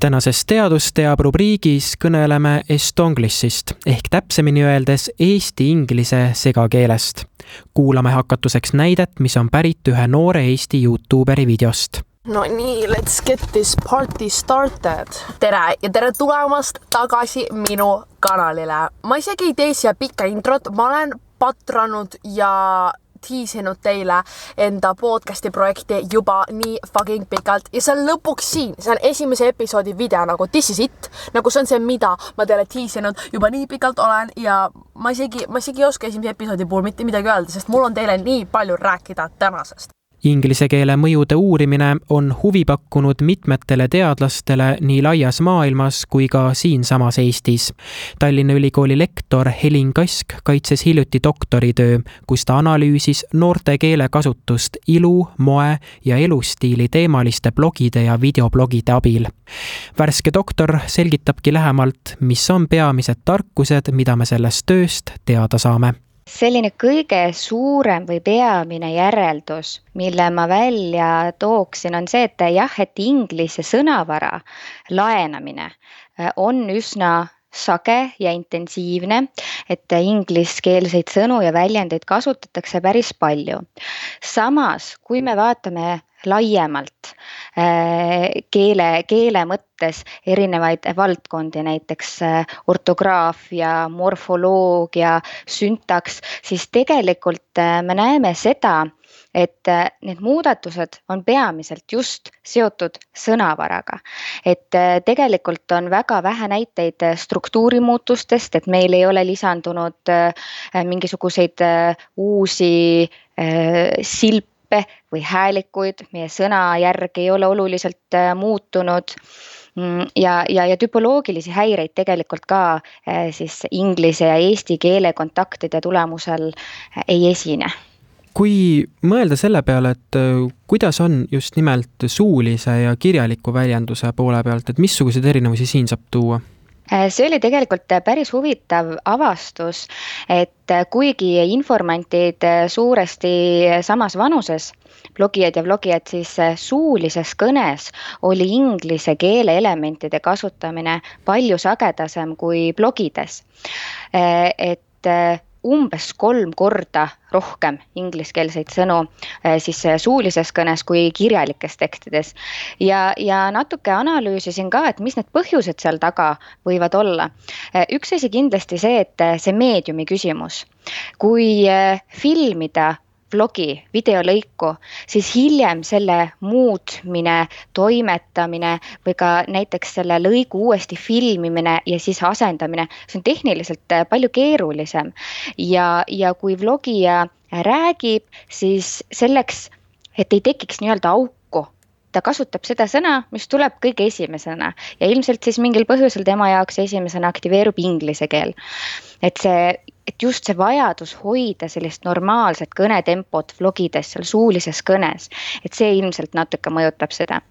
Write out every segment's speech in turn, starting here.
tänases Teadus teab rubriigis kõneleme Estonglishist ehk täpsemini öeldes eesti-inglise segakeelest. kuulame hakatuseks näidet, mis on pärit ühe noore Eesti Youtuberi videost no nii, let's get this party started. tere ja tere tulemast tagasi minu kanalile. ma isegi ei tee siia pikka introt, ma olen patranud ja tiisinud teile enda podcast'i projekti juba nii fucking pikalt. Ja see on lõpuks siin, see on esimese episoodi video nagu this is it, nagu see on see, mida ma teile tiisinud juba nii pikalt olen ja ma isegi, ma isegi ei oska esimese episoodi puhul mitte midagi öelda, sest mul on teile nii palju rääkida tänasest Inglise keele mõjude uurimine on huvi pakkunud mitmetele teadlastele nii laias maailmas kui ka siinsamas Eestis. Tallinna Ülikooli lektor Helin Kask kaitses hiljuti doktoritöö, kus ta analüüsis noorte keelekasutust ilu, moe ja elustiili teemaliste blogide ja videoblogide abil. värske doktor selgitabki lähemalt, mis on peamised tarkused, mida me sellest tööst teada saame selline kõige suurem või peamine järeldus, mille ma välja tooksin, on see, et jah, et inglise sõnavara laenamine äh, on üsna sage ja intensiivne, et ingliskeelseid sõnu ja väljendeid kasutatakse päris palju. samas, kui me vaatame laiemalt äh, keele, keele mõttes erinevaid valdkondi, näiteks äh, ortograafia, morfoloogia, süntaks, siis tegelikult äh, me näeme seda, et need muudatused on peamiselt just seotud sõnavaraga. et tegelikult on väga vähe näiteid struktuurimuutustest, et meil ei ole lisandunud mingisuguseid uusi silpe nippe või häälikuid, meie sõnajärg ei ole oluliselt äh, muutunud. Mm, ja, ja, ja tüpoloogilisi häireid tegelikult ka äh, siis inglise ja eesti keele kontaktide tulemusel äh, ei esine. Kui mõelda selle peale, et kuidas on just nimelt suulise ja kirjaliku väljenduse poole pealt, et missuguseid erinevusi siin saab tuua? Äh, see oli tegelikult päris huvitav avastus, et kuigi informantid suuresti samas vanuses, blogijad ja vlogijad, siis suulises kõnes oli inglise keele elementide kasutamine palju sagedasem kui blogides. Äh, et umbes kolm korda rohkem ingliskeelseid sõnu eh, siis eh, suulises kõnes kui kirjalikes tekstides. ja, ja natuke analüüsisin ka, et mis need põhjused seal taga võivad olla. Eh, üks asi kindlasti see, et see meediumi küsimus. kui filmida vlogi, videolõiku, siis hiljem selle muutmine, toimetamine või ka näiteks selle lõigu uuesti filmimine ja siis asendamine, see on tehniliselt äh, palju keerulisem. ja, ja kui vlogija räägib, siis selleks, et ei tekiks nii-öelda auku ta kasutab seda sõna, mis tuleb kõige esimesena ja ilmselt siis mingil põhjusel tema jaoks esimesena aktiveerub inglise keel. et see et just see vajadus hoida sellist normaalset kõnetempot vlogides, seal suulises kõnes, et see ilmselt natuke mõjutab seda.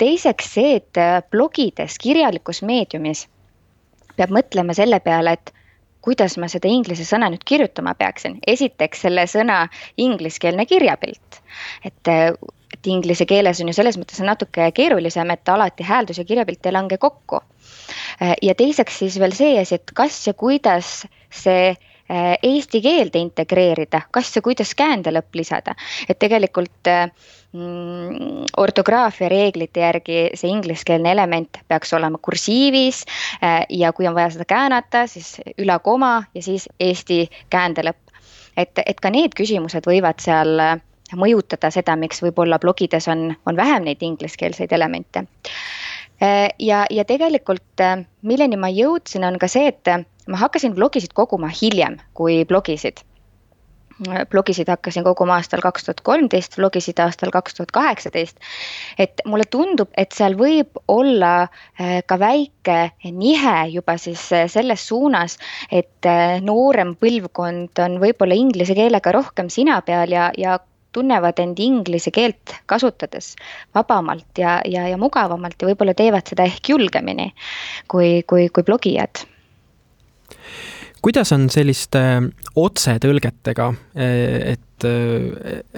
teiseks see, et blogides, kirjalikus meediumis peab mõtlema selle peale, et kuidas ma seda inglise sõna nüüd kirjutama peaksin. esiteks selle sõna ingliskeelne kirjapilt, et et inglise keeles on ju selles mõttes natuke keerulisem, et alati hääldus ja kirjapilt ei lange kokku. ja teiseks siis veel see asi, et kas ja kuidas see äh, eesti keelde integreerida, kas ja kuidas käändelõpp lisada, et tegelikult äh, mm, ortograafia reeglite järgi see ingliskeelne element peaks olema kursiivis äh, ja kui on vaja seda käänata, siis ülakoma ja siis eesti käändelõpp. et, et ka need küsimused võivad seal mõjutada seda, miks võib-olla blogides on, on vähem neid ingliskeelseid elemente. ja, ja tegelikult milleni ma jõudsin, on ka see, et ma hakkasin blogisid koguma hiljem kui blogisid blogisid hakkasin koguma aastal kaks tuhat kolmteist, blogisid aastal kaks tuhat kaheksateist. et mulle tundub, et seal võib olla äh, ka väike nihe juba siis äh, selles suunas, et äh, noorem põlvkond on võib-olla inglise keelega rohkem sina peal ja, ja tunnevad end inglise keelt kasutades vabamalt ja, ja, ja mugavamalt ja võib-olla teevad seda ehk julgemini kui, kui, kui blogijad kuidas on selliste otsetõlgetega, et,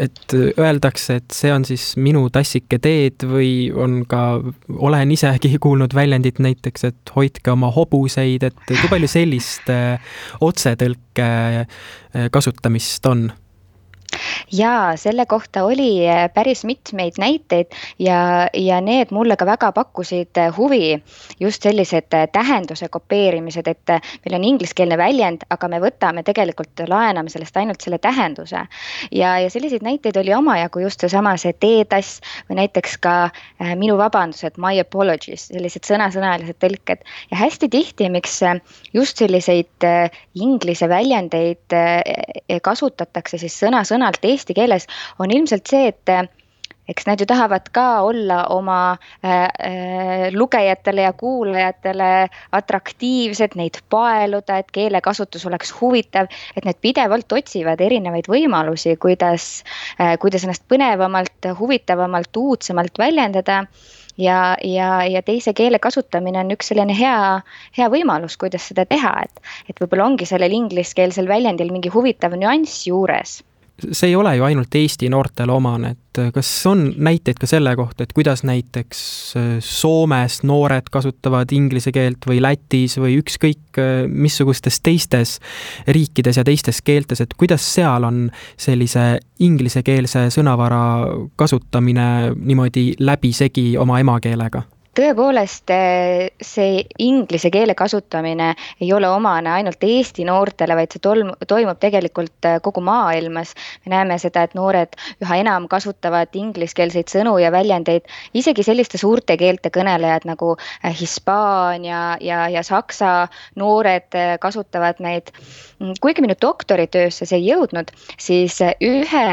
et öeldakse, et see on siis minu tassike teed või on ka, olen isegi kuulnud väljendit näiteks, et hoidke oma hobuseid, et kui palju sellist otsetõlke kasutamist on? Jaa, selle kohta oli äh, päris mitmeid näiteid ja, ja need mulle ka väga pakkusid äh, huvi. just sellised äh, tähenduse kopeerimised, et meil on ingliskeelne väljend, aga me võtame tegelikult, laename sellest ainult selle tähenduse. ja, ja selliseid näiteid oli omajagu just seesama see teetass või näiteks ka minu vabandused, my apologies, sellised sõnasõnalised tõlked. ja hästi tihti, miks just selliseid inglise väljendeid kasutatakse siis sõna-sõnalt sõnalt eesti keeles, on ilmselt see, et eks nad ju tahavad ka olla oma äh, lugejatele ja kuulajatele atraktiivsed, neid paeluda, et keelekasutus oleks huvitav, et need pidevalt otsivad erinevaid võimalusi, kuidas äh,, kuidas ennast põnevamalt, huvitavamalt, uudsemalt väljendada. Ja, ja, ja teise keele kasutamine on üks selline hea, hea võimalus, kuidas seda teha, et, et võib-olla ongi sellel ingliskeelsel väljendil mingi huvitav nüanss juures see ei ole ju ainult Eesti noortele omane, et kas on näiteid ka selle kohta, et kuidas näiteks äh, Soomes noored kasutavad inglise keelt või Lätis või ükskõik äh, missugustes teistes riikides ja teistes keeltes, et kuidas seal on sellise inglisekeelse sõnavara kasutamine niimoodi läbisegi oma emakeelega? Tõepoolest, eh, see inglise keele kasutamine ei ole omane ainult Eesti noortele, vaid see tolm-, toimub tegelikult eh, kogu maailmas. me näeme seda, et noored üha enam kasutavad ingliskeelseid sõnu ja väljendeid, isegi selliste suurte keelte kõnelejad nagu eh, Hispaania ja, ja Saksa noored kasutavad neid. kuigi minu doktoritöösse see ei jõudnud, siis ühe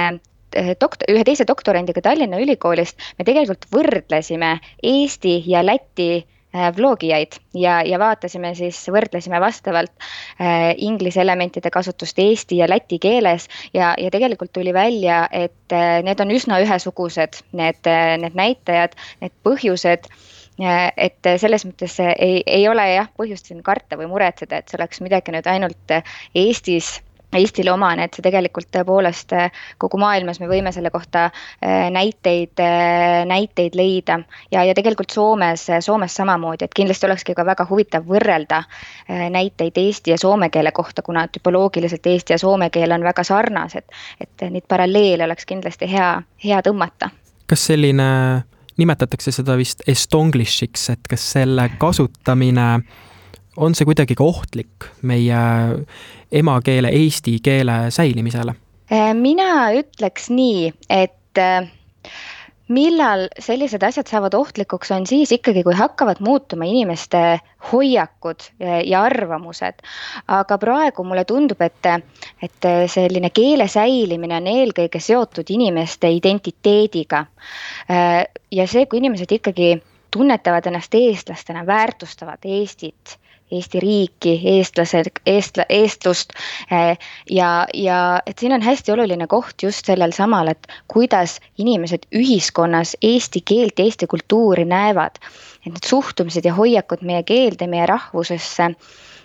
dokt-, ühe teise doktorandiga Tallinna Ülikoolist me tegelikult võrdlesime Eesti ja Läti eh, vlogijaid ja, ja vaatasime siis, võrdlesime vastavalt äh, inglise elementide kasutust eesti ja läti keeles ja, ja tegelikult tuli välja, et äh, need on üsna ühesugused, need, need näitajad, need põhjused et selles mõttes ei, ei ole jah põhjust siin karta või muretseda, et see oleks midagi nüüd ainult Eestis Eestile omane, et see tegelikult tõepoolest äh, kogu maailmas me võime selle kohta äh, näiteid, äh, näiteid leida ja, ja tegelikult Soomes, Soomes samamoodi, et kindlasti olekski ka väga huvitav võrrelda näiteid eesti ja soome keele kohta, kuna tüpoloogiliselt eesti ja soome keel on väga sarnased. et neid paralleele oleks kindlasti hea, hea tõmmata. kas selline, nimetatakse seda vist estonglish'iks, et kas selle kasutamine on see kuidagi ka ohtlik meie emakeele, eesti keele säilimisele? Äh, mina ütleks nii, et äh, millal sellised asjad saavad ohtlikuks, on siis ikkagi, kui hakkavad muutuma inimeste hoiakud ja arvamused. aga praegu mulle tundub, et, et selline keele säilimine on eelkõige seotud inimeste identiteediga. Äh, ja see, kui inimesed ikkagi tunnetavad ennast eestlastena, väärtustavad Eestit Eesti riiki, eestlased, eestla-, eestlust. Eh, ja, ja et siin on hästi oluline koht just sellel samal, et kuidas inimesed ühiskonnas eesti keelt ja eesti kultuuri näevad. et need suhtumised ja hoiakud meie keelde, meie rahvusesse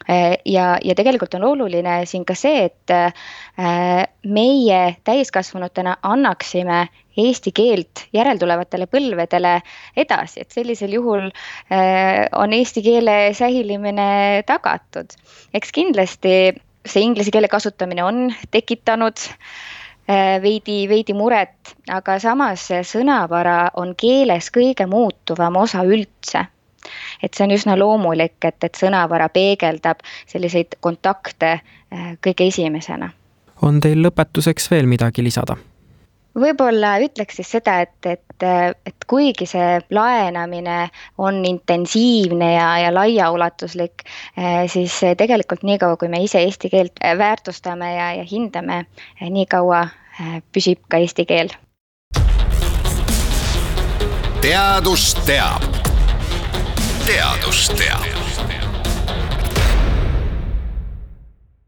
ja, ja tegelikult on oluline siin ka see, et eh, meie täiskasvanutena annaksime eesti keelt järeltulevatele põlvedele edasi, et sellisel juhul äh, on eesti keele säilimine tagatud. eks kindlasti see inglise keele kasutamine on tekitanud äh, veidi, veidi muret, aga samas sõnavara on keeles kõige muutuvam osa üldse et see on üsna loomulik, et, et sõnavara peegeldab selliseid kontakte äh, kõige esimesena. on teil lõpetuseks veel midagi lisada? võib-olla ütleks siis seda, et, et, et kuigi see laenamine on intensiivne ja, ja laiaulatuslik, eh, siis tegelikult niikaua, kui me ise eesti keelt väärtustame ja, ja hindame, nii kaua püsib ka eesti keel. teadus teab. Teadus teab